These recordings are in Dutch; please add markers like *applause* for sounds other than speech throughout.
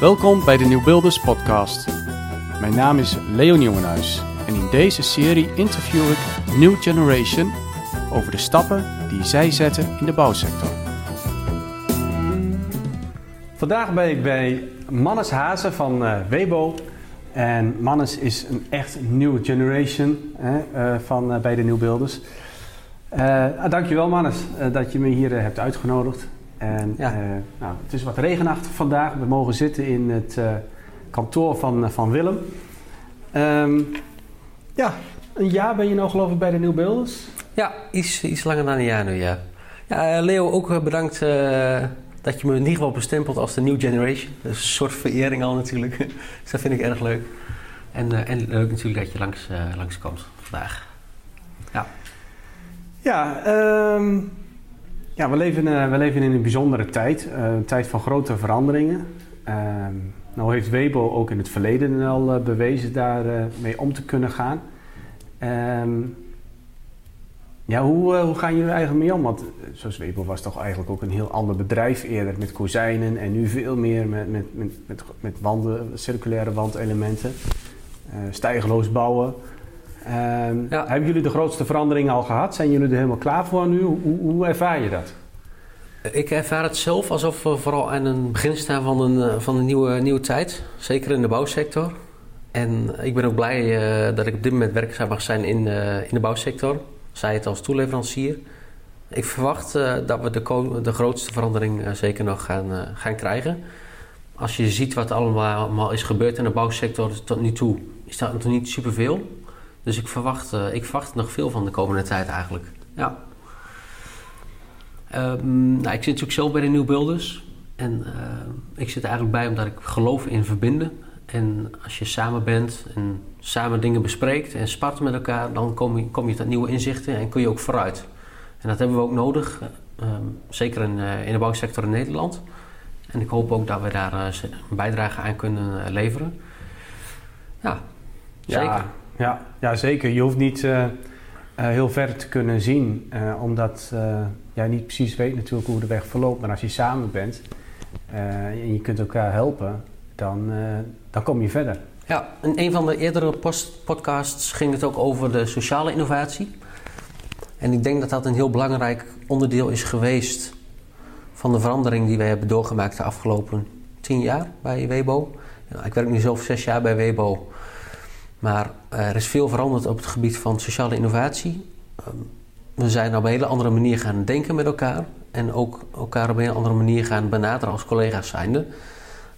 Welkom bij de Nieuwbuilders podcast. Mijn naam is Leon Jongenhuis en in deze serie interview ik New Generation over de stappen die zij zetten in de bouwsector. Vandaag ben ik bij Mannes Hazen van uh, Webo. En Mannes is een echt nieuwe generation hè, uh, van, uh, bij de Nieuwbuilders. Uh, dankjewel Mannes dat je me hier hebt uitgenodigd. En, ja. nou, het is wat regenachtig vandaag. We mogen zitten in het kantoor van, van Willem. Um, ja, een jaar ben je nou geloof ik bij de Nieuwbuilders? Ja, iets, iets langer dan een jaar nu, ja. ja Leo, ook bedankt dat je me in ieder geval bestempelt als de New Generation. Dat is een soort verering al natuurlijk. *laughs* dus dat vind ik erg leuk. En, en leuk natuurlijk dat je langs, langskomt vandaag. Ja. Um, ja we, leven, uh, we leven in een bijzondere tijd. een tijd van grote veranderingen. Um, nou heeft Webo ook in het verleden al bewezen daarmee mee om te kunnen gaan. Um, ja, hoe, hoe gaan jullie eigenlijk mee om? Want zoals Webel was toch eigenlijk ook een heel ander bedrijf eerder met kozijnen en nu veel meer met, met, met, met, met wanden, circulaire wandelementen, stijgeloos bouwen. Ja. Hebben jullie de grootste veranderingen al gehad? Zijn jullie er helemaal klaar voor nu? Hoe, hoe ervaar je dat? Ik ervaar het zelf alsof we vooral aan een begin staan van een, van een nieuwe, nieuwe tijd. Zeker in de bouwsector. En ik ben ook blij uh, dat ik op dit moment werkzaam mag zijn in, in de bouwsector zij het als toeleverancier. Ik verwacht uh, dat we de, de grootste verandering zeker nog gaan, gaan krijgen. Als je ziet wat allemaal, allemaal is gebeurd in de bouwsector tot nu toe, is dat nog niet superveel. Dus ik verwacht, ik verwacht nog veel van de komende tijd eigenlijk. Ja. Um, nou, ik zit natuurlijk zelf bij de Nieuwbuilders. En ik zit eigenlijk bij omdat ik geloof in verbinden. En als je samen bent en samen dingen bespreekt en spart met elkaar, dan kom je, kom je tot nieuwe inzichten en kun je ook vooruit. En dat hebben we ook nodig, um, zeker in, uh, in, de bouwsector in Nederland. En ik hoop ook dat we daar uh, een bijdrage aan kunnen leveren. Ja, zeker. Ja, ja, ja, zeker. Je hoeft niet heel ver te kunnen zien, omdat jij niet precies weet natuurlijk hoe de weg verloopt. Maar als je samen bent en je kunt elkaar helpen, dan, dan kom je verder. Ja, in een van de eerdere podcasts ging het ook over de sociale innovatie. En ik denk dat dat een heel belangrijk onderdeel is geweest van de verandering die wij hebben doorgemaakt de afgelopen tien jaar bij Webo. Ik werk nu zelf zes jaar bij Webo. Maar er is veel veranderd op het gebied van sociale innovatie. Ehm, we zijn op een hele andere manier gaan denken met elkaar. En ook elkaar op een hele andere manier gaan benaderen als collega's zijnde.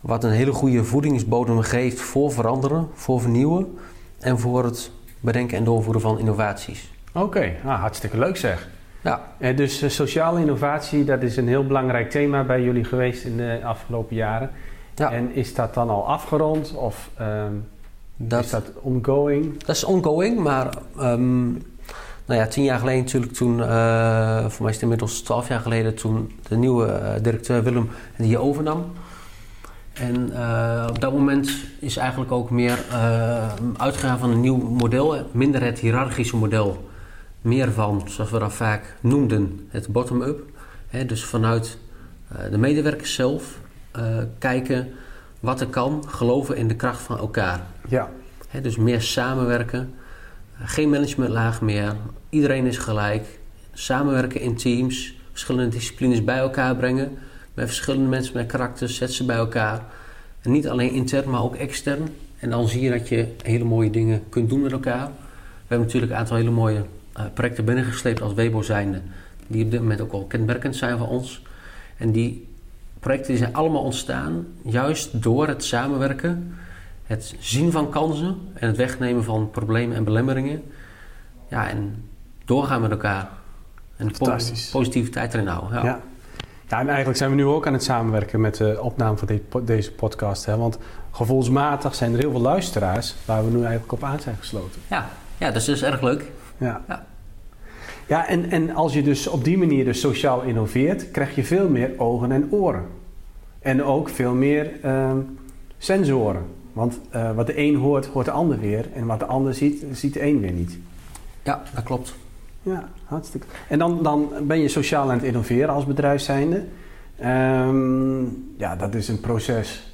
Wat een hele goede voedingsbodem geeft voor veranderen, voor vernieuwen en voor het bedenken en doorvoeren van innovaties. Oké, okay. nou, hartstikke leuk zeg. Ja. En dus uh, sociale innovatie, dat is een heel belangrijk thema bij jullie geweest in de afgelopen jaren. Ja. En is dat dan al afgerond of um, dat, is dat ongoing? Dat is ongoing, maar um, nou ja, tien jaar geleden natuurlijk toen, uh, voor mij is het inmiddels twaalf jaar geleden, toen de nieuwe uh, directeur Willem die overnam. En uh, op dat moment is eigenlijk ook meer uitgegaan van een nieuw model, minder het hiërarchische model, meer van, zoals we dat vaak noemden, het bottom-up. Dus vanuit de medewerkers zelf kijken wat er kan, geloven in de kracht van elkaar. Ja. He, dus meer samenwerken, geen managementlaag meer, iedereen is gelijk, samenwerken in teams, verschillende disciplines bij elkaar brengen met verschillende mensen met karakters, zet ze bij elkaar. En niet alleen intern, maar ook extern. En dan zie je dat je hele mooie dingen kunt doen met elkaar. We hebben natuurlijk een aantal hele mooie uh, projecten binnengesleept als Webo zijnde. Die op dit moment ook al kenmerkend zijn voor ons. En die projecten die zijn allemaal ontstaan juist door het samenwerken. Het zien van kansen en het wegnemen van problemen en belemmeringen. Ja, en doorgaan met elkaar. En positiviteit erin houden. Ja. ja. Ja, en eigenlijk zijn we nu ook aan het samenwerken met de opname van deze podcast. Hè? Want gevoelsmatig zijn er heel veel luisteraars waar we nu eigenlijk op aan zijn gesloten. Ja, ja dat is dus erg leuk. Ja, ja. Ja en, en als je dus op die manier dus sociaal innoveert, krijg je veel meer ogen en oren. En ook veel meer uh, sensoren. Want uh, wat de een hoort, hoort de ander weer. En wat de ander ziet, ziet de een weer niet. Ja, dat klopt. Ja, hartstikke. En dan, dan ben je sociaal aan het innoveren als bedrijf zijnde. Ehm, ja, dat is een proces.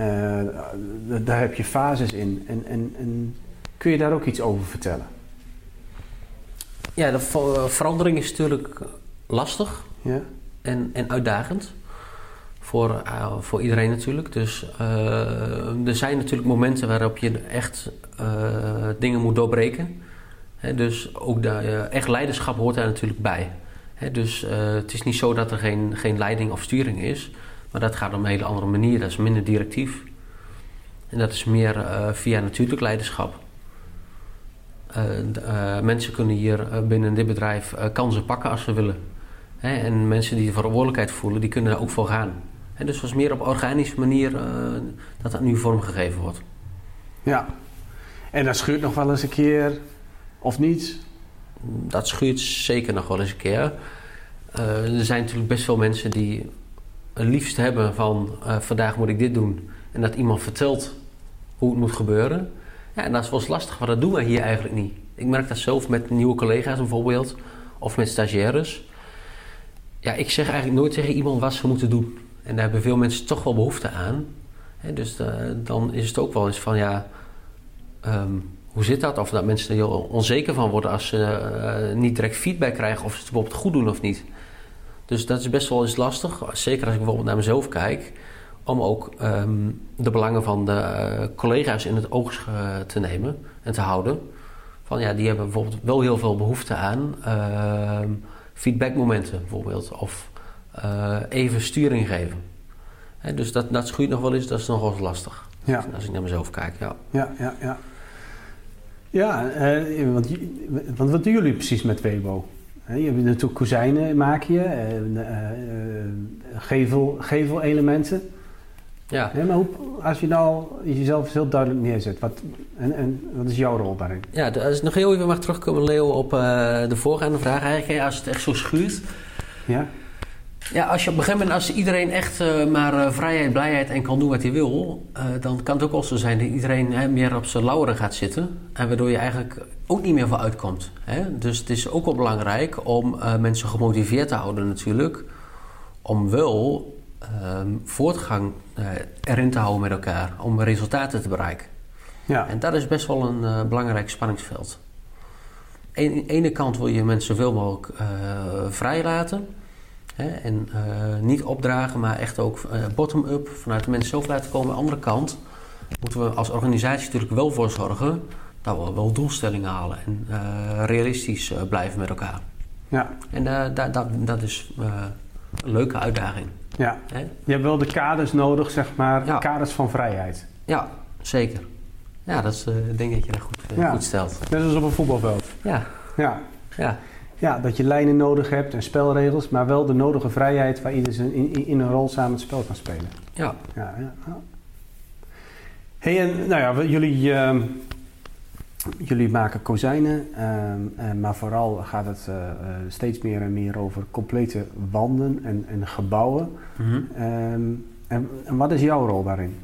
Uh, daar heb je fases in. En, en, en kun je daar ook iets over vertellen? Ja, de verandering is natuurlijk lastig ja. en, en uitdagend. Voor, uh, voor iedereen natuurlijk. Dus uh, er zijn natuurlijk momenten waarop je echt uh, dingen moet doorbreken. He, dus ook de, echt leiderschap hoort daar natuurlijk bij. He, dus het is niet zo dat er geen, geen leiding of sturing is. Maar dat gaat op een hele andere manier. Dat is minder directief. En dat is meer via natuurlijk leiderschap. Mensen kunnen hier binnen dit bedrijf kansen pakken als ze willen. en mensen die de verantwoordelijkheid voelen, die kunnen er ook voor gaan. En dus was meer op organische manier dat dat nu vormgegeven wordt. Ja, en dat schuurt nog wel eens een keer of niet? Dat schuurt zeker nog wel eens een keer. Uh, er zijn natuurlijk best veel mensen die het liefst hebben van uh, vandaag moet ik dit doen. En dat iemand vertelt hoe het moet gebeuren. Ja, en dat is wel eens lastig, want dat doen wij hier eigenlijk niet. Ik merk dat zelf met nieuwe collega's bijvoorbeeld, of met stagiaires. Ja, ik zeg eigenlijk nooit tegen iemand wat ze moeten doen. En daar hebben veel mensen toch wel behoefte aan. dus uh, dan is het ook wel eens van ja, um, hoe zit dat? Of dat mensen er heel onzeker van worden als ze uh, niet direct feedback krijgen of ze het bijvoorbeeld goed doen of niet. Dus dat is best wel eens lastig, zeker als ik bijvoorbeeld naar mezelf kijk, om ook um, de belangen van de uh, collega's in het oog te nemen en te houden. Van ja, die hebben bijvoorbeeld wel heel veel behoefte aan uh, feedbackmomenten bijvoorbeeld. Of uh, even sturing geven. Dus dat, dat schuurt nog wel eens, dat is nog wel eens lastig. Ja. Als ik naar mezelf kijk, ja. Ja, ja, ja. Ja, uh, want, want, wat doen jullie precies met Webo? He, je hebt natuurlijk kozijnen, maak je, uh, gevel, gevelelementen. Ja. He, maar hoe, als je nou jezelf heel duidelijk neerzet, wat, en, en wat is jouw rol daarin? Ja, als ik nog heel even mag terugkomen, Leo, op de voorgaande vraag eigenlijk. Als het echt zo schuurt... Ja. Ja, als je op een gegeven moment, als iedereen echt uh, maar uh, vrijheid, blijheid en kan doen wat hij wil, uh, dan kan het ook wel zo zijn dat iedereen hè, meer op zijn lauweren gaat zitten. En waardoor je eigenlijk ook niet meer voor uitkomt. Hè? Dus het is ook wel belangrijk om mensen gemotiveerd te houden natuurlijk. Om wel ehm, voortgang erin te houden met elkaar. Om resultaten te bereiken. Ja. En dat is best wel een belangrijk spanningsveld. Aan de ene kant wil je mensen zoveel mogelijk vrij laten. Hè, en uh, niet opdragen, maar echt ook uh, bottom-up vanuit de mensen zelf laten komen. Aan de andere kant moeten we als organisatie natuurlijk wel voor zorgen dat we wel doelstellingen halen en uh, realistisch blijven met elkaar. Ja. En dat, dat, dat is een leuke uitdaging. Ja. Je hebt wel de kaders nodig, zeg maar, ja. kaders van vrijheid. Ja, zeker. Ja, dat is, ik denk dat je dat goed, ja. goed stelt. Net als op een voetbalveld. Ja. Ja. Ja. Ja, dat je lijnen nodig hebt en spelregels, maar wel de nodige vrijheid waar ieder in, in een rol samen het spel kan spelen. Ja. ja, ja, ja. hey, en nou ja, jullie, uh, jullie maken kozijnen, uh, maar vooral gaat het uh, steeds meer en meer over complete wanden en, en gebouwen. Mm -hmm. en, en wat is jouw rol daarin?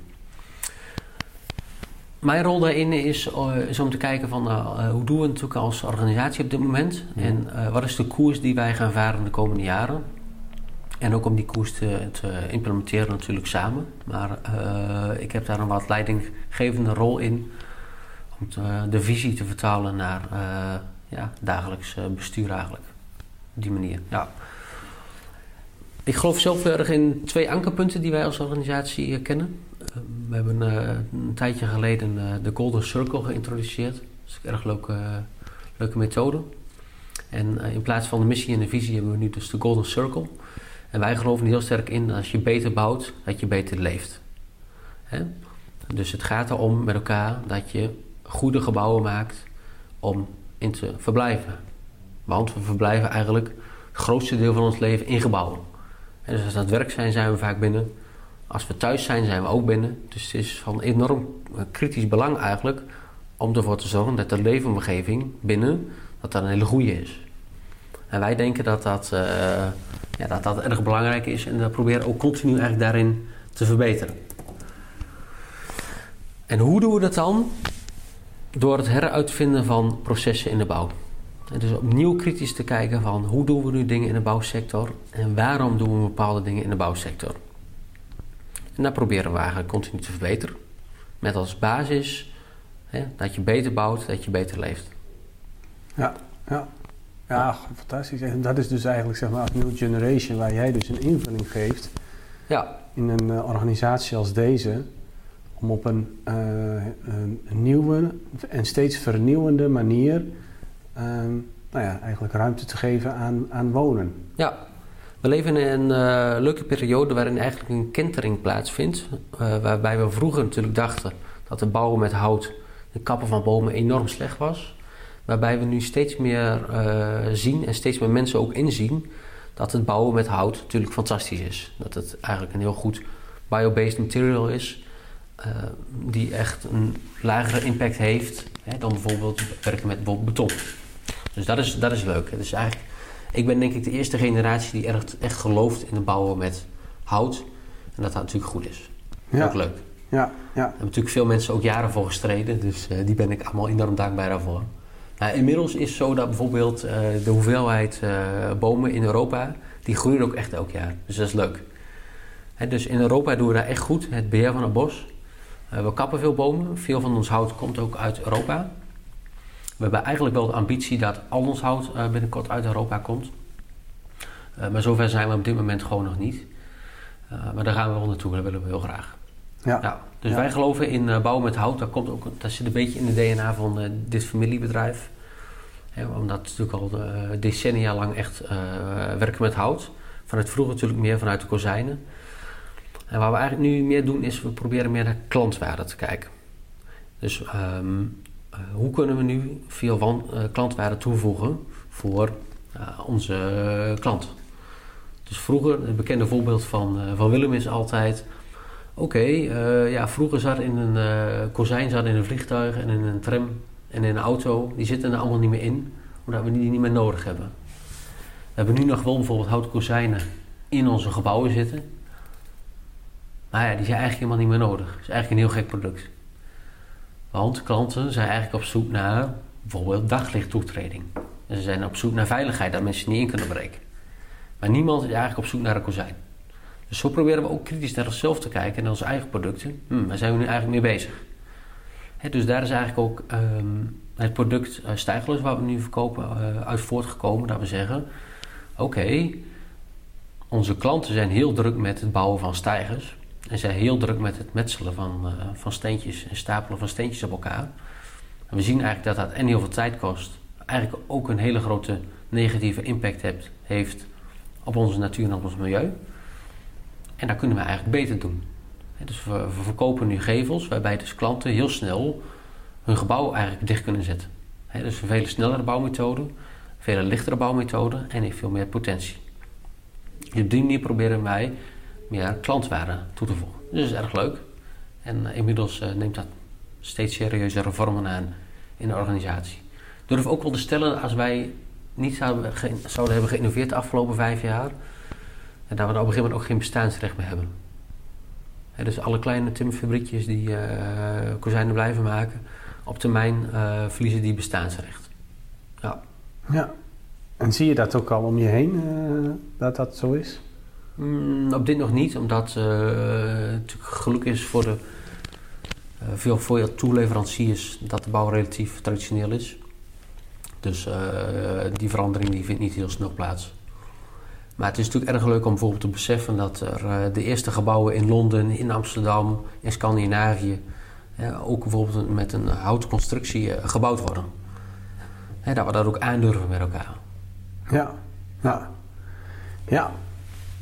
Mijn rol daarin is, uh, is, om te kijken van uh, hoe doen we het natuurlijk als organisatie op dit moment. Ja. En wat is de koers die wij gaan varen de komende jaren. En ook om die koers te, te implementeren natuurlijk samen. Maar ik heb daar een wat leidinggevende rol in. Om te, de visie te vertalen naar ja, dagelijks bestuur eigenlijk. Op die manier. Ik geloof zelf erg in twee ankerpunten die wij als organisatie kennen. We hebben een tijdje geleden de Golden Circle geïntroduceerd. Dat is een erg leuke, leuke methode. En in plaats van de missie en de visie hebben we nu dus de Golden Circle. En wij geloven heel sterk in als je beter bouwt, dat je beter leeft. Dus het gaat erom met elkaar dat je goede gebouwen maakt om in te verblijven. Want we verblijven eigenlijk het grootste deel van ons leven in gebouwen. En dus als we aan het werk zijn, zijn we vaak binnen. Als we thuis zijn, zijn we ook binnen. Dus het is van enorm kritisch belang eigenlijk om ervoor te zorgen dat de leefomgeving binnen dat dat een hele goede is. En wij denken dat dat, uh, ja, dat dat erg belangrijk is en we proberen ook continu eigenlijk daarin te verbeteren. En hoe doen we dat dan? Door het heruitvinden van processen in de bouw. En dus opnieuw kritisch te kijken van hoe doen we nu dingen in de bouwsector en waarom doen we bepaalde dingen in de bouwsector. En daar proberen we eigenlijk continu te verbeteren. Met als basis hè, dat je beter bouwt, dat je beter leeft. Ja, ja. Ja, fantastisch. En dat is dus eigenlijk zeg maar als New Generation waar jij dus een invulling geeft Ja, in een eh, organisatie als deze om op een, eh, een nieuwe en steeds vernieuwende manier ehm, nou ja, eigenlijk ruimte te geven aan, aan wonen. Ja, we leven in een eh, leuke periode waarin eigenlijk een kentering plaatsvindt. eh, waarbij we vroeger natuurlijk dachten dat het bouwen met hout, de kappen van bomen enorm slecht was. Waarbij we nu steeds meer zien en steeds meer mensen ook inzien dat het bouwen met hout natuurlijk fantastisch is. Dat het eigenlijk een heel goed biobased material is. Eh, die echt een lagere impact heeft hè, dan bijvoorbeeld werken met bijvoorbeeld beton. Dus dat is, dat is leuk. Is eigenlijk ik ben denk ik de eerste generatie die echt, echt gelooft in het bouwen met hout. En dat dat natuurlijk goed is. Ja, Ook leuk. ja, ja. Er hebben natuurlijk veel mensen ook jaren voor gestreden. Dus eh, die ben ik allemaal enorm dankbaar daarvoor. Nou, inmiddels is zo dat bijvoorbeeld eh, de hoeveelheid bomen in Europa... die groeit ook echt elk jaar. Dus dat is leuk. Hè, dus in Europa doen we daar echt goed. Het beheer van het bos. Eh, we kappen veel bomen. Veel van ons hout komt ook uit Europa. We hebben eigenlijk wel de ambitie dat al ons hout eh, binnenkort uit Europa komt. Eh, maar zover zijn we op dit moment gewoon nog niet. Maar daar gaan we wel naartoe, dat willen we heel graag. ja. Ja, dus Ja. wij geloven in bouwen met hout. Dat, komt ook, dat zit een beetje in de DNA van dit familiebedrijf. Omdat we natuurlijk al decennia lang echt werken met hout. Vanuit vroeger natuurlijk meer vanuit de kozijnen. En wat we eigenlijk nu meer doen is we proberen meer naar klantwaarde te kijken. Dus ehm, eh, hoe kunnen we nu veel van, eh, klantwaarde toevoegen voor eh, onze klant? Dus vroeger, het bekende voorbeeld van, van Willem is altijd... Oké, ja, vroeger zat in een kozijn, zat in een vliegtuig en in een tram en in een auto. Die zitten er allemaal niet meer in, omdat we die niet meer nodig hebben. We hebben nu nog wel bijvoorbeeld houten kozijnen in onze gebouwen zitten. Maar ja, die zijn eigenlijk helemaal niet meer nodig. Het is eigenlijk een heel gek product. Want klanten zijn eigenlijk op zoek naar bijvoorbeeld daglichttoetreding. Ze zijn op zoek naar veiligheid, dat mensen niet in kunnen breken. Maar niemand is eigenlijk op zoek naar een kozijn. Dus zo proberen we ook kritisch naar onszelf te kijken en naar onze eigen producten. Hm, waar zijn we nu eigenlijk mee bezig? Dus daar is eigenlijk ook ehm, het product uh, wat we nu verkopen, eh, uit voortgekomen. Dat we zeggen, oké, onze klanten zijn heel druk met het bouwen van stijgers. En zijn heel druk met het metselen van, eh, van steentjes en stapelen van steentjes op elkaar. We zien eigenlijk dat dat en heel veel tijd kost. Eigenlijk ook een hele grote negatieve impact hebt, heeft op onze natuur en op ons milieu. En dat kunnen we eigenlijk beter doen. Dus we, verkopen nu gevels waarbij dus klanten heel snel hun gebouw eigenlijk dicht kunnen zetten. Dus een veel snellere bouwmethode, een lichtere bouwmethode en heeft veel meer potentie. En op die manier proberen wij meer klantwaarde toe te voegen. Dus dat is erg leuk. En eh, inmiddels eh, neemt dat steeds serieuze vormen aan in de organisatie. Durf ook wel te stellen, als wij niet zouden, zouden hebben geïnnoveerd de afgelopen vijf jaar, en dat we er op een gegeven moment ook geen bestaansrecht meer hebben. Dus alle kleine timmerfabriekjes die eh kozijnen blijven maken, op termijn eh, verliezen die bestaansrecht. Ja. ja. En zie je dat ook al om je heen, eh, dat dat zo is? Mm, op dit nog niet, omdat eh, het geluk is voor de eh, veel voor toeleveranciers dat de bouw relatief traditioneel is. Dus eh, die verandering die vindt niet heel snel plaats. Maar het is natuurlijk erg leuk om bijvoorbeeld te beseffen dat er de eerste gebouwen in Londen, in Amsterdam, in Scandinavië, ook bijvoorbeeld met een houten constructie gebouwd worden. Dat we dat ook aandurven met elkaar. Ja, ja. Ja.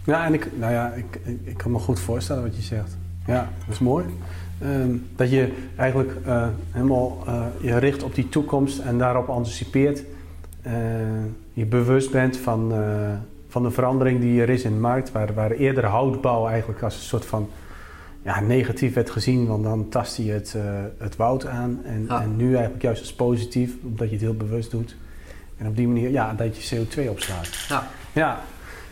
Ja, en ik, nou ja, ik, ik, ik kan me goed voorstellen wat je zegt. Ja, dat is mooi. Ehm, dat je eigenlijk eh, helemaal eh, je richt op die toekomst en daarop anticipeert. Eh, je bewust bent van, van de verandering die er is in de markt, waar, waar eerder houtbouw eigenlijk als een soort van ja, negatief werd gezien, want dan tast je het, het woud aan. En, en nu eigenlijk juist als positief, omdat je het heel bewust doet. En op die manier, ja, dat je CO2 opslaat. Ja, Ja,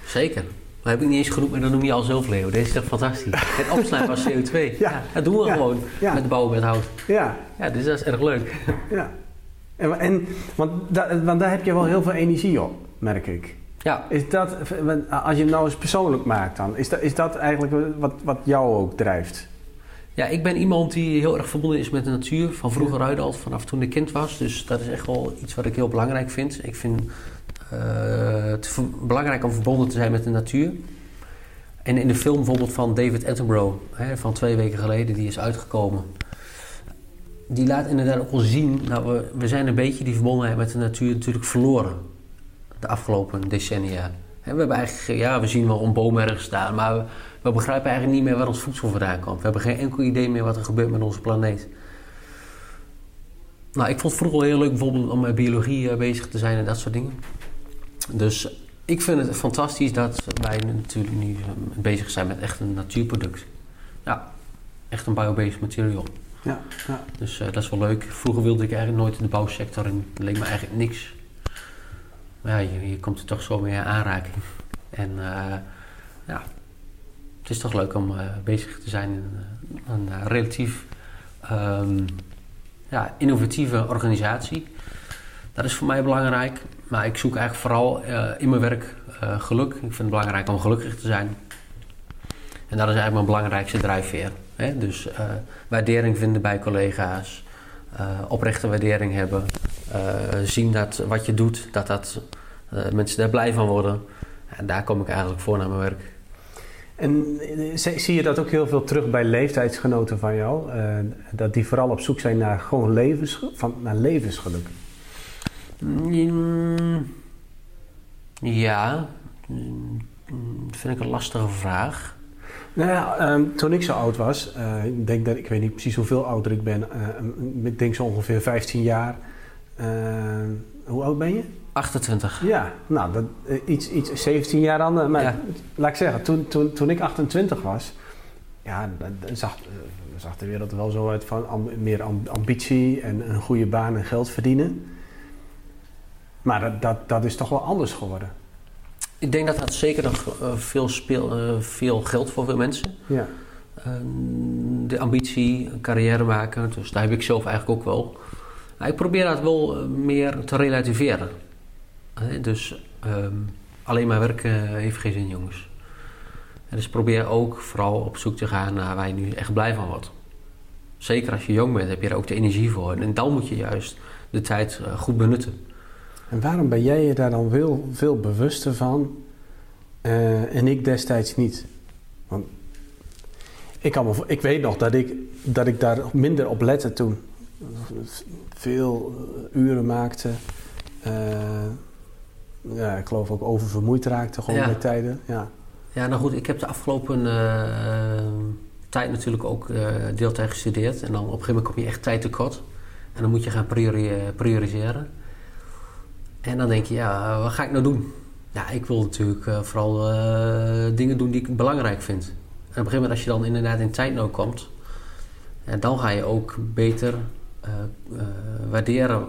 Zeker. Dat heb ik niet eens genoemd, maar dat noem je al zelf, Leo. Deze is toch fantastisch. Het opslaan van CO2. *laughs* Ja. dat doen we gewoon met bouwen met hout. ja, Ja, dus dat is erg leuk. ja. En, en, want, da, want daar heb je wel heel veel energie op, merk ik. Ja. Is dat, als je hem nou eens persoonlijk maakt dan, is dat, is dat eigenlijk wat, wat jou ook drijft? Ja, ik ben iemand die heel erg verbonden is met de natuur. Van vroeger uit al, vanaf toen ik kind was. Dus dat is echt wel iets wat ik heel belangrijk vind. Ik vind uh, het belangrijk om verbonden te zijn met de natuur. En in de film bijvoorbeeld van David Attenborough, hè, van twee weken geleden, die is uitgekomen. Die laat inderdaad ook wel zien, nou, we, we zijn een beetje die verbondenheid met de natuur natuurlijk verloren. De afgelopen decennia. we hebben eigenlijk, ja, we zien wel een boom ergens staan, maar we, we begrijpen eigenlijk niet meer waar ons voedsel vandaan komt. We hebben geen enkel idee meer wat er gebeurt met onze planeet. Nou, ik vond het vroeger heel leuk bijvoorbeeld om met biologie eh, bezig te zijn en dat soort dingen. Dus ik vind het fantastisch dat wij natuurlijk nu eh, bezig zijn met echt een natuurproduct. Ja, echt een biobased material. Ja, ja. Dus uh, dat is wel leuk. Vroeger wilde ik eigenlijk nooit in de bouwsector en het leek me eigenlijk niks. Maar ja, je, je komt er toch zo mee in aanraking. En uh, ja, het is toch leuk om uh, bezig te zijn in een relatief um, ja, innovatieve organisatie. Dat is voor mij belangrijk. Maar ik zoek eigenlijk vooral uh, in mijn werk uh, geluk. Ik vind het belangrijk om gelukkig te zijn. En dat is eigenlijk mijn belangrijkste drijfveer. Hè? Dus uh, waardering vinden bij collega's. oprechte waardering hebben. zien dat wat je doet, dat, dat mensen daar blij van worden. En daar kom ik eigenlijk voor naar mijn werk. En zie je dat ook heel veel terug bij leeftijdsgenoten van jou? dat die vooral op zoek zijn naar gewoon van, naar levensgeluk? Mm, ja, mm, dat vind ik een lastige vraag. Nou ja, um, toen ik zo oud was, uh, ik denk dat ik weet niet precies hoeveel ouder ik ben, uh, ik denk zo ongeveer 15 jaar. Uh, hoe oud ben je? 28. Ja, nou, dat, iets, iets 17 jaar dan. Maar ja. laat ik zeggen, toen, toen, toen ik 28 was, ja, dan zag, zag de wereld er wel zo uit van am, meer ambitie en een goede baan en geld verdienen. Maar dat, dat, dat is toch wel anders geworden. Ik denk dat dat zeker nog uh, veel, speel, uh, veel geldt voor veel mensen. Ja. Uh, de ambitie, carrière maken, dus daar heb ik zelf eigenlijk ook wel. Maar ik probeer dat wel meer te relativeren. dus um, alleen maar werken heeft geen zin, jongens. En dus probeer ook vooral op zoek te gaan naar waar je nu echt blij van wordt. Zeker als je jong bent, heb je er ook de energie voor. En dan moet je juist de tijd goed benutten. En waarom ben jij je daar dan veel, veel bewuster van uh, en ik destijds niet? Want ik, kan me, ik weet nog dat ik, dat ik daar minder op lette toen. Veel uren maakte. Uh, ja, ik geloof ook oververmoeid raakte gewoon ja. bij tijden. Ja. ja, nou goed, ik heb de afgelopen uh, tijd natuurlijk ook deeltijd gestudeerd. En dan op een gegeven moment kom je echt tijd tekort. En dan moet je gaan priori prioriseren. En dan denk je, ja, wat ga ik nou doen? Ja, ik wil natuurlijk uh, vooral uh, dingen doen die ik belangrijk vind. En op een gegeven moment, als je dan inderdaad in tijdnood komt, ja, dan ga je ook beter uh, waarderen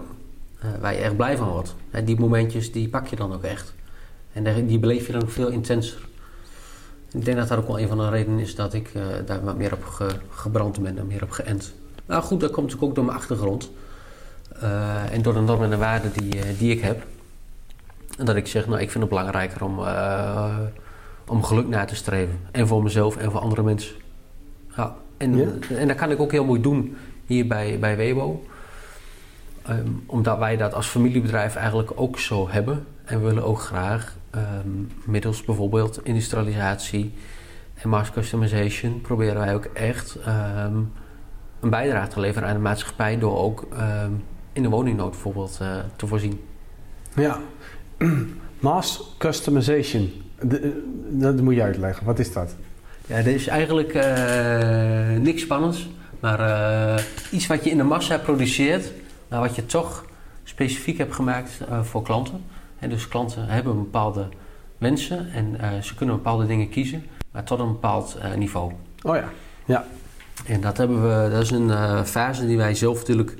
waar je echt blij van wordt. En die momentjes, die pak je dan ook echt. En die beleef je dan veel intenser. Ik denk dat dat ook wel een van de redenen is dat ik daar wat meer op ge, gebrand ben en meer op geënt. Nou goed, dat komt natuurlijk ook door mijn achtergrond. Uh, en door de normen en waarden die, die ik heb. En dat ik zeg, nou, ik vind het belangrijker om, uh, om geluk na te streven. En voor mezelf en voor andere mensen. Ja, en, ja. en dat kan ik ook heel mooi doen hier bij, bij Webo. Um, omdat wij dat als familiebedrijf eigenlijk ook zo hebben. En we willen ook graag um, middels bijvoorbeeld industrialisatie en mass customization... proberen wij ook echt um, een bijdrage te leveren aan de maatschappij... door ook in de woningnood bijvoorbeeld uh, te voorzien. Ja, *clears throat* mass customization. De, dat moet je uitleggen. Wat is dat? Ja, dat is eigenlijk uh, niks spannends. Maar uh, iets wat je in de massa produceert, maar wat je toch specifiek hebt gemaakt voor klanten. En dus klanten hebben bepaalde wensen en ze kunnen bepaalde dingen kiezen, maar tot een bepaald niveau. Oh ja, ja. En dat, hebben we, dat is een fase die wij zelf natuurlijk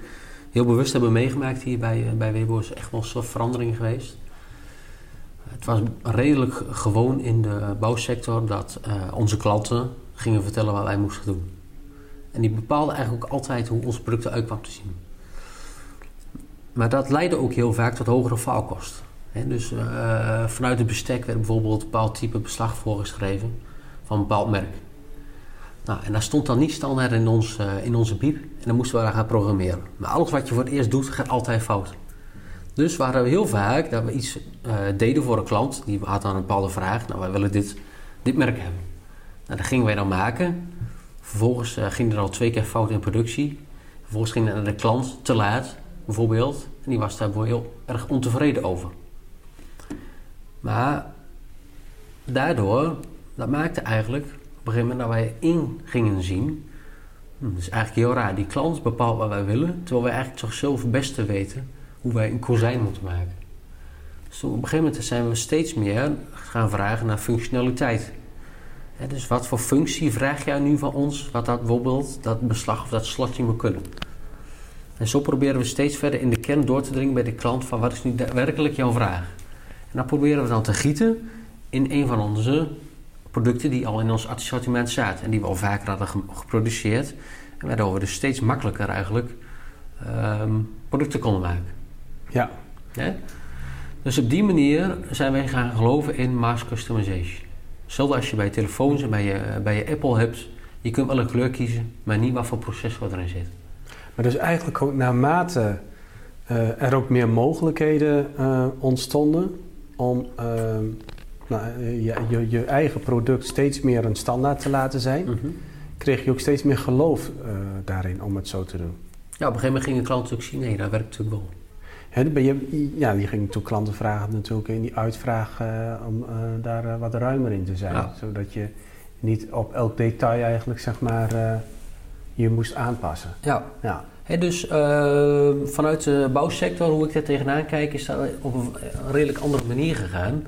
heel bewust hebben meegemaakt hier bij, bij Weibo. is echt wel een verandering geweest. Het was redelijk gewoon in de bouwsector dat uh, onze klanten gingen vertellen wat wij moesten doen. En die bepaalden eigenlijk ook altijd hoe onze producten uit kwamen te zien. maar dat leidde ook heel vaak tot hogere faalkosten. Dus eh, vanuit het bestek werd bijvoorbeeld een bepaald type beslag voorgeschreven van een bepaald merk. Nou, en dat stond dan niet standaard in, ons, uh, in onze biep en dan moesten we daar gaan programmeren. Maar alles wat je voor het eerst doet, gaat altijd fout. Dus waren we heel vaak dat we iets uh, deden voor een klant, die had dan een bepaalde vraag. Nou, wij willen dit, dit merk hebben. Nou, dat gingen wij dan maken. Vervolgens uh, ging er al twee keer fout in productie. Vervolgens ging het de klant te laat, bijvoorbeeld. En die was daar heel erg ontevreden over. Maar daardoor, dat maakte eigenlijk op een gegeven moment dat wij in gingen zien. Hm, dat is eigenlijk heel raar. Die klant bepaalt wat wij willen, terwijl wij eigenlijk toch zelf het beste weten hoe wij een kozijn moeten maken. Dus op een gegeven moment zijn we steeds meer gaan vragen naar functionaliteit. dus wat voor functie vraag jij nu van ons, wat dat bijvoorbeeld dat beslag of dat slotje moet kunnen? En zo proberen we steeds verder in de kern door te dringen bij de klant van wat is nu werkelijk jouw vraag. En dat proberen we dan te gieten in een van onze producten die al in ons assortiment zaten en die we al vaker hadden geproduceerd. En waardoor we dus steeds makkelijker eigenlijk um, producten konden maken. Ja. Dus op die manier zijn wij gaan geloven in mass customization. Hetzelfde als je bij telefoons en bij je, bij je Apple hebt. Je kunt wel een kleur kiezen, maar niet wat voor processor erin zit. Maar dus eigenlijk ook naarmate uh, er ook meer mogelijkheden uh, ontstonden om uh, nou, je, je, je, eigen product steeds meer een standaard te laten zijn, mm -hmm. kreeg je ook steeds meer geloof daarin om het zo te doen. Ja, op een gegeven moment gingen klanten ook zien, nee, dat werkt natuurlijk wel. He, ben je, ja, die ging toen klanten vragen natuurlijk in die uitvraag uh, om uh, daar wat ruimer in te zijn. Ja. Zodat je niet op elk detail eigenlijk zeg maar je moest aanpassen. Ja. ja. He, dus vanuit de bouwsector, hoe ik daar tegenaan kijk, is dat op een redelijk andere manier gegaan.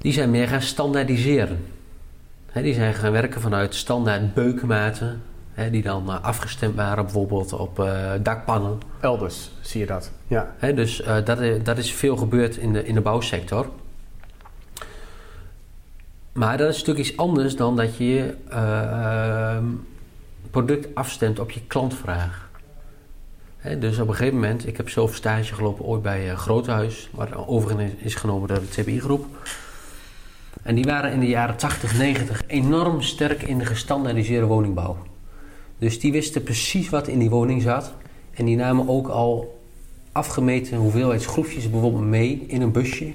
Die zijn meer gaan standaardiseren. He, die zijn gaan werken vanuit standaard beukenmaten, die dan uh, afgestemd waren bijvoorbeeld op uh, dakpannen. Elders zie je dat, ja. Dus uh, dat, is, dat is veel gebeurd in de, in de bouwsector. Maar dat is natuurlijk iets anders dan dat je je ehm, product afstemt op je klantvraag. Dus op een gegeven moment, ik heb zelf stage gelopen ooit bij Groothuis, waar overigens is genomen door de TBI-groep. En die waren in de jaren 80, 90 enorm sterk in de gestandaardiseerde woningbouw. Dus die wisten precies wat in die woning zat. En die namen ook al afgemeten hoeveelheid schroefjes bijvoorbeeld mee in een busje.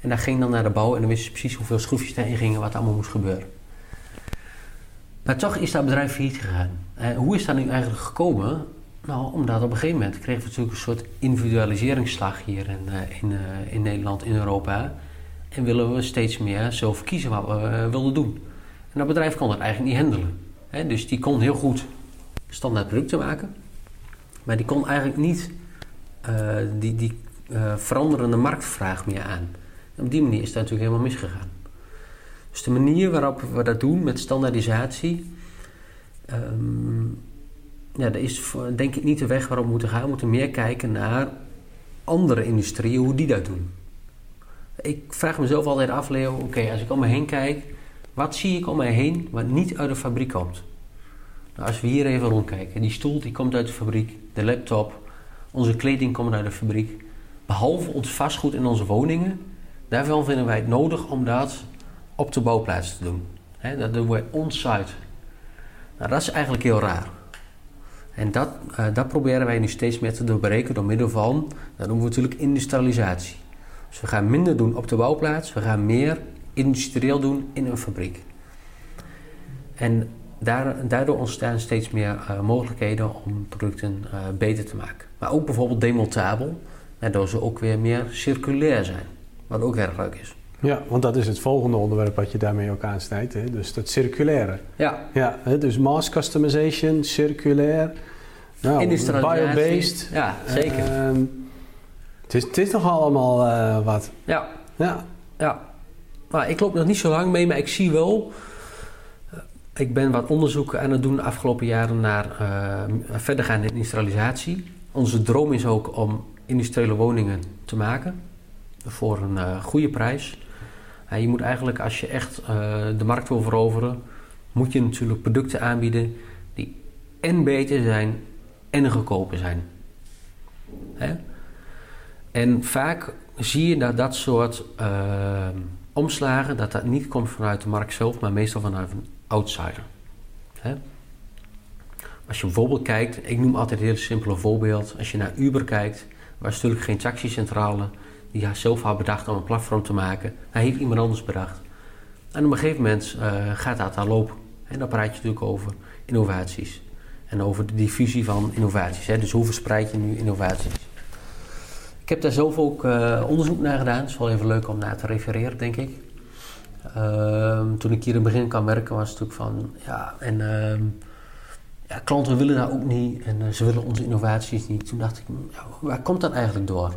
En dat ging dan naar de bouw en dan wisten ze precies hoeveel schroefjes daarin gingen, wat allemaal moest gebeuren. Maar toch is dat bedrijf failliet gegaan. En hoe is dat nu eigenlijk gekomen? Nou, omdat op een gegeven moment kregen we natuurlijk een soort individualiseringsslag hier in, in, in Nederland, in Europa. En willen we steeds meer zelf kiezen wat we wilden doen. En dat bedrijf kon dat eigenlijk niet handelen dus die kon heel goed standaard producten maken. Maar die kon eigenlijk niet uh, die, die uh, veranderende marktvraag meer aan. En op die manier is dat natuurlijk helemaal misgegaan. Dus de manier waarop we dat doen met standaardisatie... Um, ja, dat is denk ik niet de weg waarop we moeten gaan. We moeten meer kijken naar andere industrieën, hoe die dat doen. Ik vraag mezelf altijd af, Leo, oké, als ik om me heen kijk wat zie ik om mij heen wat niet uit de fabriek komt? Nou, als we hier even rondkijken, die stoel die komt uit de fabriek, de laptop, onze kleding komt uit de fabriek. Behalve ons vastgoed in onze woningen, daarvan vinden wij het nodig om dat op de bouwplaats te doen. dat doen we on-site. Nou, dat is eigenlijk heel raar. En dat, uh, dat proberen wij nu steeds meer te doorbreken door middel van, dat noemen we natuurlijk industrialisatie. Dus we gaan minder doen op de bouwplaats, we gaan meer industrieel doen in een fabriek. En daardoor ontstaan steeds meer uh, mogelijkheden om producten uh, beter te maken. Maar ook bijvoorbeeld demontabel, waardoor ze ook weer meer circulair zijn. Wat ook erg leuk is. Ja, want dat is het volgende onderwerp wat je daarmee ook aansnijdt. Hè? Dus dat circulaire. Ja. ja hè? dus mass customization, circulair, nou, biobased. Ja, zeker. Uh, het, is, het is nog allemaal uh, wat. Ja. Ja. ja. Nou, ik loop nog niet zo lang mee, maar ik zie wel. Uh, ik ben wat onderzoeken aan het doen de afgelopen jaren naar uh, verdergaande industrialisatie. Onze droom is ook om industriële woningen te maken voor een uh, goede prijs. je moet eigenlijk, als je echt de markt wil veroveren, moet je natuurlijk producten aanbieden die en beter zijn en goedkoper zijn. Hè? En vaak zie je dat dat soort uh, omslagen, dat dat niet komt vanuit de markt zelf, maar meestal vanuit een outsider. Hè? Als je bijvoorbeeld kijkt, ik noem altijd een heel simpele voorbeeld. Als je naar Uber kijkt, was natuurlijk geen taxicentrale die zelf had bedacht om een platform te maken. Hij heeft iemand anders bedacht. En op een gegeven moment uh, gaat dat daar lopen. En dan praat je natuurlijk over innovaties. En over de diffusie van innovaties. Hè? Dus hoe verspreid je nu innovaties? Ik heb daar zelf ook uh, onderzoek naar gedaan. Het is wel even leuk om naar te refereren, denk ik. Uh, toen ik hier in het begin kan werken, was het natuurlijk van... Ja, en uh, ja, klanten willen dat ook niet. En eh, ze willen onze innovaties niet. Toen dacht ik, waar komt dat eigenlijk door?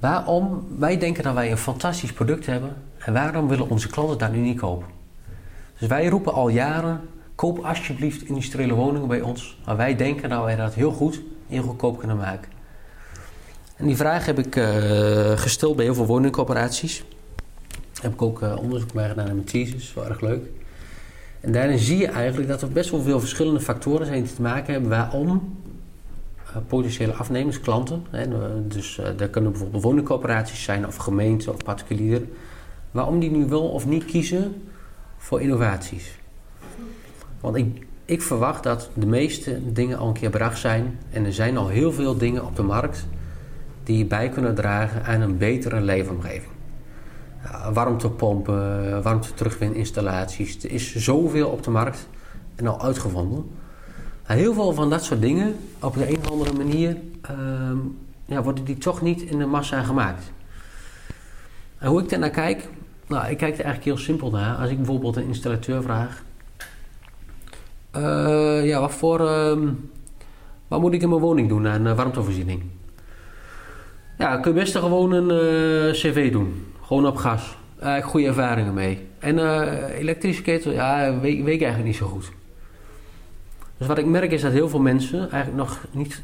Waarom? Wij denken dat wij een fantastisch product hebben. En waarom willen onze klanten dat nu niet kopen? Dus wij roepen al jaren: koop alsjeblieft industriële woningen bij ons. Maar wij denken dat wij dat heel goed, heel goedkoop kunnen maken. Die vraag heb ik uh, gesteld bij heel veel woningcorporaties. Heb ik ook uh, onderzoek bij gedaan in mijn thesis, wel erg leuk. En daarin zie je eigenlijk dat er best wel veel verschillende factoren zijn die te maken hebben waarom uh, potentiële afnemers, klanten, hè, dus daar kunnen bijvoorbeeld woningcorporaties zijn of gemeenten of particulieren, waarom die nu wel of niet kiezen voor innovaties. Want ik, ik verwacht dat de meeste dingen al een keer bedacht zijn en er zijn al heel veel dingen op de markt die bij kunnen dragen aan een betere leefomgeving. Warmtepompen, warmteterugwininstallaties. Er is zoveel op de markt en al uitgevonden. heel veel van dat soort dingen, op de een of andere manier, uh, ja, worden die toch niet in de massa gemaakt. En hoe ik daar naar kijk, nou, ik kijk er eigenlijk heel simpel naar. Als ik bijvoorbeeld een installateur vraag: uh, Ja, wat voor. Uh, wat moet ik in mijn woning doen aan uh, warmtevoorziening? Ja, kun je best gewoon een uh, cv doen. Gewoon op gas. Uh, ik goede ervaringen mee. En uh, elektrische ketel, ja, weet, weet ik eigenlijk niet zo goed. Dus wat ik merk is dat heel veel mensen eigenlijk nog niet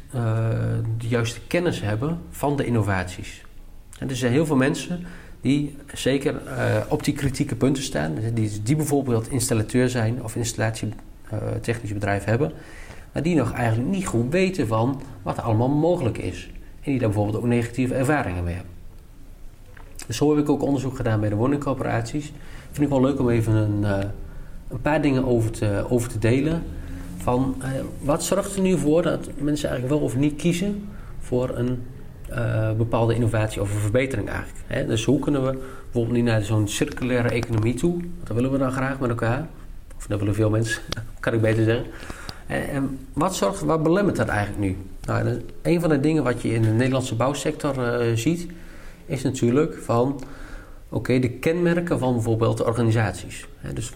de juiste kennis hebben van de innovaties. En er zijn heel veel mensen die zeker op die kritieke punten staan. Die, die bijvoorbeeld installateur zijn of installatietechnisch bedrijf hebben. Maar die nog eigenlijk niet goed weten van wat er allemaal mogelijk is. En die daar bijvoorbeeld ook negatieve ervaringen mee hebben. Dus zo heb ik ook onderzoek gedaan bij de woningcorporaties. Vind ik wel leuk om even een, uh, een paar dingen over te, over te delen. Van uh, wat zorgt er nu voor dat mensen eigenlijk wel of niet kiezen voor een uh, bepaalde innovatie of een verbetering eigenlijk. Hè? Dus hoe kunnen we bijvoorbeeld nu naar zo'n circulaire economie toe? Dat willen we dan graag met elkaar. Of dat willen veel mensen, *laughs* kan ik beter zeggen. En wat, zorgt, wat belemmert dat eigenlijk nu? Nou, een van de dingen wat je in de Nederlandse bouwsector uh, ziet, is natuurlijk van oké, de kenmerken van bijvoorbeeld de organisaties. dus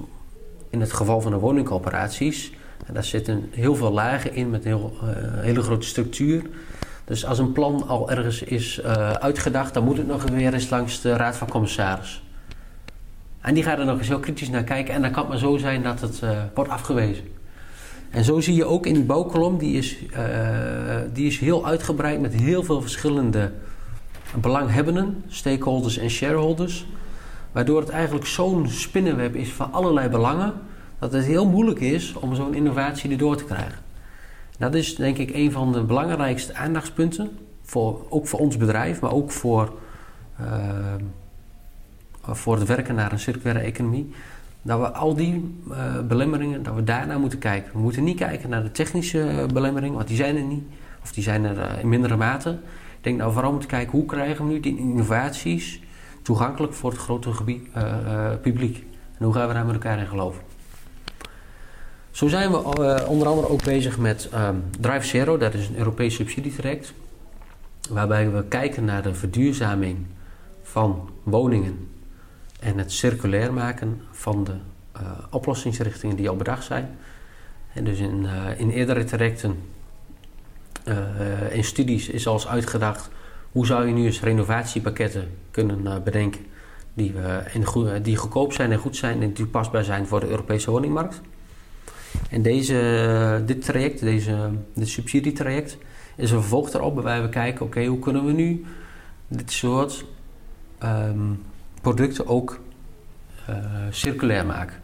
in het geval van de woningcoöperaties, daar zitten heel veel lagen in met een heel, uh, hele grote structuur. Dus als een plan al ergens is uh, uitgedacht, dan moet het nog weer eens langs de Raad van Commissaris. En die gaat er nog eens heel kritisch naar kijken en dan kan het maar zo zijn dat het wordt afgewezen. En zo zie je ook in die bouwkolom, die is, uh, die is heel uitgebreid met heel veel verschillende belanghebbenden, stakeholders en shareholders. Waardoor het eigenlijk zo'n spinnenweb is van allerlei belangen, dat het heel moeilijk is om zo'n innovatie erdoor te krijgen. Dat is denk ik een van de belangrijkste aandachtspunten, voor, ook voor ons bedrijf, maar ook voor, uh, voor het werken naar een circulaire economie dat we al die uh, belemmeringen, dat we daarnaar moeten kijken. We moeten niet kijken naar de technische uh, belemmeringen, want die zijn er niet. Of die zijn er uh, in mindere mate. Ik denk nou vooral moeten kijken hoe krijgen we nu die innovaties toegankelijk voor het grote publiek. En hoe gaan we daar met elkaar in geloven. Zo zijn we onder andere ook bezig met um, Drive Zero, dat is een Europees subsidietraject. Waarbij we kijken naar de verduurzaming van woningen en het circulair maken van de uh, oplossingsrichtingen die al bedacht zijn. En dus in, uh, in eerdere trajecten, uh, in studies is al eens uitgedacht hoe zou je nu eens renovatiepakketten kunnen bedenken die, in, die goedkoop zijn en goed zijn en toepasbaar zijn voor de Europese woningmarkt. En deze, dit traject, deze, dit subsidietraject, is een vervolg erop waarbij we kijken, oké, hoe kunnen we nu dit soort um, producten ook uh, circulair maken.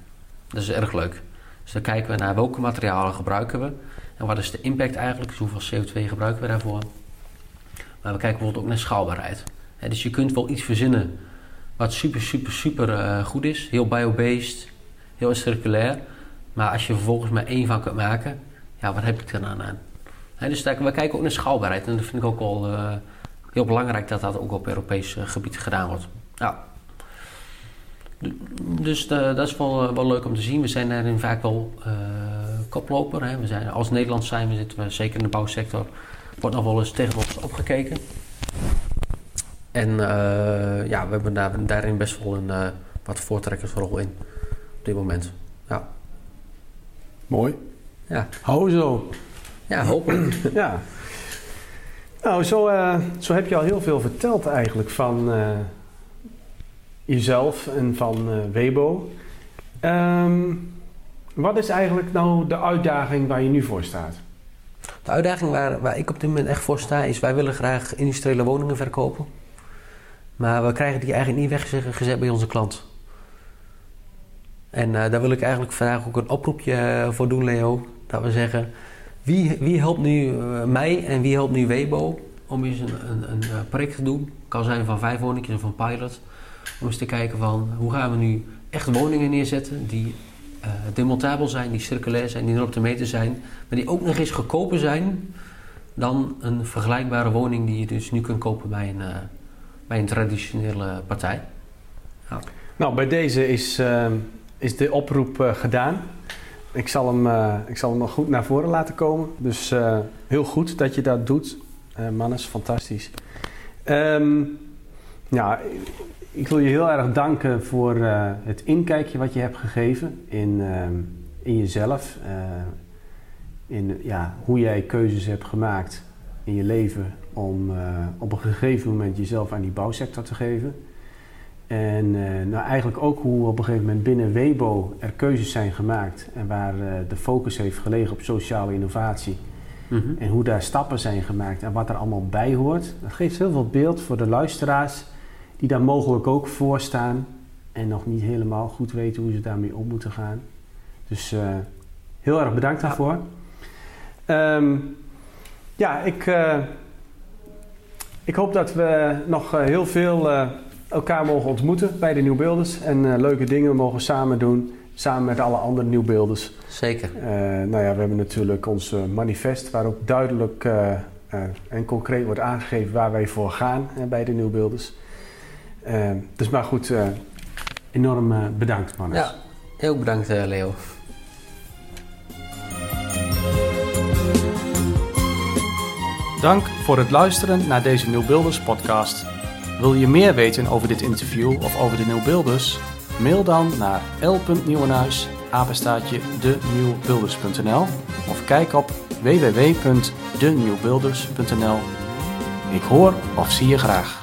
Dat is erg leuk. Dus dan kijken we naar welke materialen gebruiken we en wat is de impact eigenlijk, dus hoeveel CO2 gebruiken we daarvoor. Maar we kijken bijvoorbeeld ook naar schaalbaarheid. Dus je kunt wel iets verzinnen wat super, super, super eh, goed is. Heel biobased, heel circulair. Maar als je vervolgens maar één van kunt maken, ja, wat heb ik er dan aan? Dus daar, we kijken ook naar schaalbaarheid. En dat vind ik ook wel eh, heel belangrijk dat dat ook op Europees eh, gebied gedaan wordt. Ja. Dus dat is wel, wel leuk om te zien. We zijn daarin vaak wel koploper. Hè. We zijn, als Nederland zijn we, zitten we zeker in de bouwsector, wordt nog wel eens tegen ons opgekeken. En uh, ja, we hebben daar, daarin best wel een uh, wat voortrekkersrol in op dit moment. Ja. Mooi. Ja. Hou zo. Ja, hopelijk. ja. Nou, zo, zo heb je al heel veel verteld eigenlijk van jezelf en van Webo. Um, wat is eigenlijk nou de uitdaging waar je nu voor staat? De uitdaging waar, waar ik op dit moment echt voor sta is... wij willen graag industriële woningen verkopen. Maar we krijgen die eigenlijk niet weggezet bij onze klant. En uh, daar wil ik eigenlijk vandaag ook een oproepje eh, voor doen, Leo. Dat we zeggen, wie, wie helpt nu mij en wie helpt nu Webo om eens een, een, een project te doen? Kan zijn van vijf woningjes of van pilot. Om eens te kijken van, hoe gaan we nu echt woningen neerzetten die uh, demontabel zijn, die circulair zijn, die erop te meten zijn, maar die ook nog eens goedkoper zijn dan een vergelijkbare woning die je dus nu kunt kopen bij een, uh, bij een traditionele partij. Nou, bij deze is, uh, is de oproep gedaan. Ik zal, hem, ik zal hem nog goed naar voren laten komen. Dus heel goed dat je dat doet. Mannes, fantastisch. Um, ja, ik wil je heel erg danken voor uh, het inkijkje wat je hebt gegeven in, uh, in jezelf. Uh, in ja, hoe jij keuzes hebt gemaakt in je leven om op een gegeven moment jezelf aan die bouwsector te geven. En nou eigenlijk ook hoe op een gegeven moment binnen Webo er keuzes zijn gemaakt en waar de focus heeft gelegen op sociale innovatie. Mm -hmm. En hoe daar stappen zijn gemaakt en wat er allemaal bij hoort. Dat geeft heel veel beeld voor de luisteraars die daar mogelijk ook voor staan en nog niet helemaal goed weten hoe ze daarmee om moeten gaan. Dus uh, heel erg bedankt daarvoor. Ja, um, ja ik, uh, ik hoop dat we nog uh, heel veel elkaar mogen ontmoeten bij de Nieuwbeelders en leuke dingen mogen samen doen. Samen met alle andere nieuwbeelders. Zeker. nou ja, we hebben natuurlijk ons manifest waar ook duidelijk en concreet wordt aangegeven waar wij voor gaan bij de nieuwbeelders. Uh, dus maar goed, uh, enorm uh, bedankt Mannes. Ja, heel bedankt Leo. Dank voor het luisteren naar deze Nieuwbeelders podcast. Wil je meer weten over dit interview of over de Nieuwbeelders? Mail dan naar l.nieuwenhuis, apenstaatje denieuwbeelders.nl of kijk op www.denieuwbeelders.nl. Ik hoor of zie je graag.